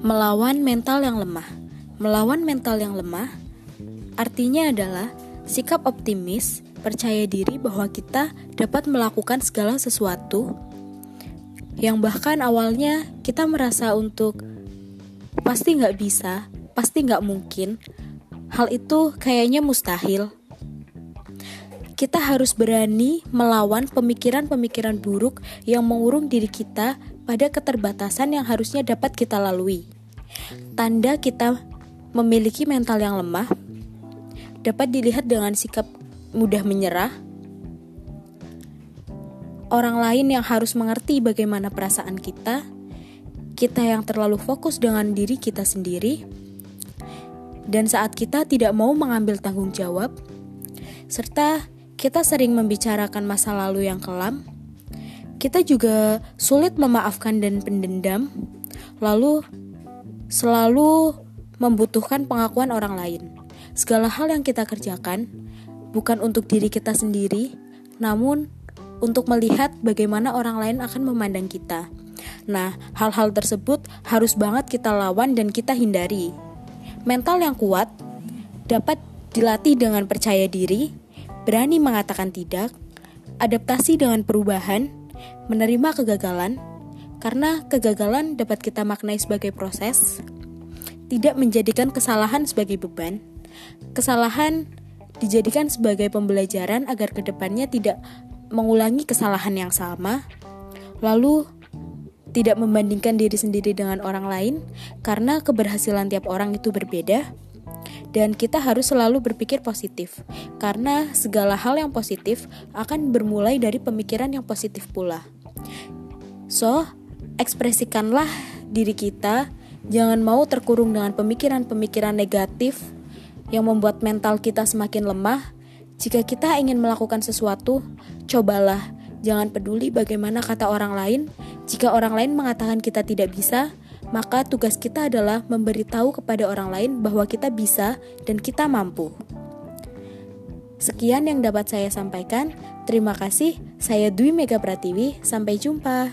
Melawan mental yang lemah. Melawan mental yang lemah artinya adalah sikap optimis, percaya diri bahwa kita dapat melakukan segala sesuatu yang bahkan awalnya kita merasa untuk pasti nggak bisa, pasti nggak mungkin. Hal itu kayaknya mustahil. Kita harus berani melawan pemikiran-pemikiran buruk yang mengurung diri kita pada keterbatasan yang harusnya dapat kita lalui. Tanda kita memiliki mental yang lemah dapat dilihat dengan sikap mudah menyerah. Orang lain yang harus mengerti bagaimana perasaan kita, kita yang terlalu fokus dengan diri kita sendiri, dan saat kita tidak mau mengambil tanggung jawab, serta kita sering membicarakan masa lalu yang kelam kita juga sulit memaafkan dan pendendam, lalu selalu membutuhkan pengakuan orang lain. Segala hal yang kita kerjakan bukan untuk diri kita sendiri, namun untuk melihat bagaimana orang lain akan memandang kita. Nah, hal-hal tersebut harus banget kita lawan dan kita hindari. Mental yang kuat dapat dilatih dengan percaya diri, berani mengatakan tidak, adaptasi dengan perubahan, menerima kegagalan, karena kegagalan dapat kita maknai sebagai proses, tidak menjadikan kesalahan sebagai beban. Kesalahan dijadikan sebagai pembelajaran agar ke depannya tidak mengulangi kesalahan yang sama, lalu tidak membandingkan diri sendiri dengan orang lain karena keberhasilan tiap orang itu berbeda dan kita harus selalu berpikir positif, karena segala hal yang positif akan bermulai dari pemikiran yang positif pula. So, ekspresikanlah diri kita, jangan mau terkurung dengan pemikiran-pemikiran negatif yang membuat mental kita semakin lemah. Jika kita ingin melakukan sesuatu, cobalah. Jangan peduli bagaimana kata orang lain. Jika orang lain mengatakan kita tidak bisa, maka tugas kita adalah memberitahu kepada orang lain bahwa kita bisa dan kita mampu. Sekian yang dapat saya sampaikan. Terima kasih. Saya Dwi Mega Pratiwi. Sampai jumpa.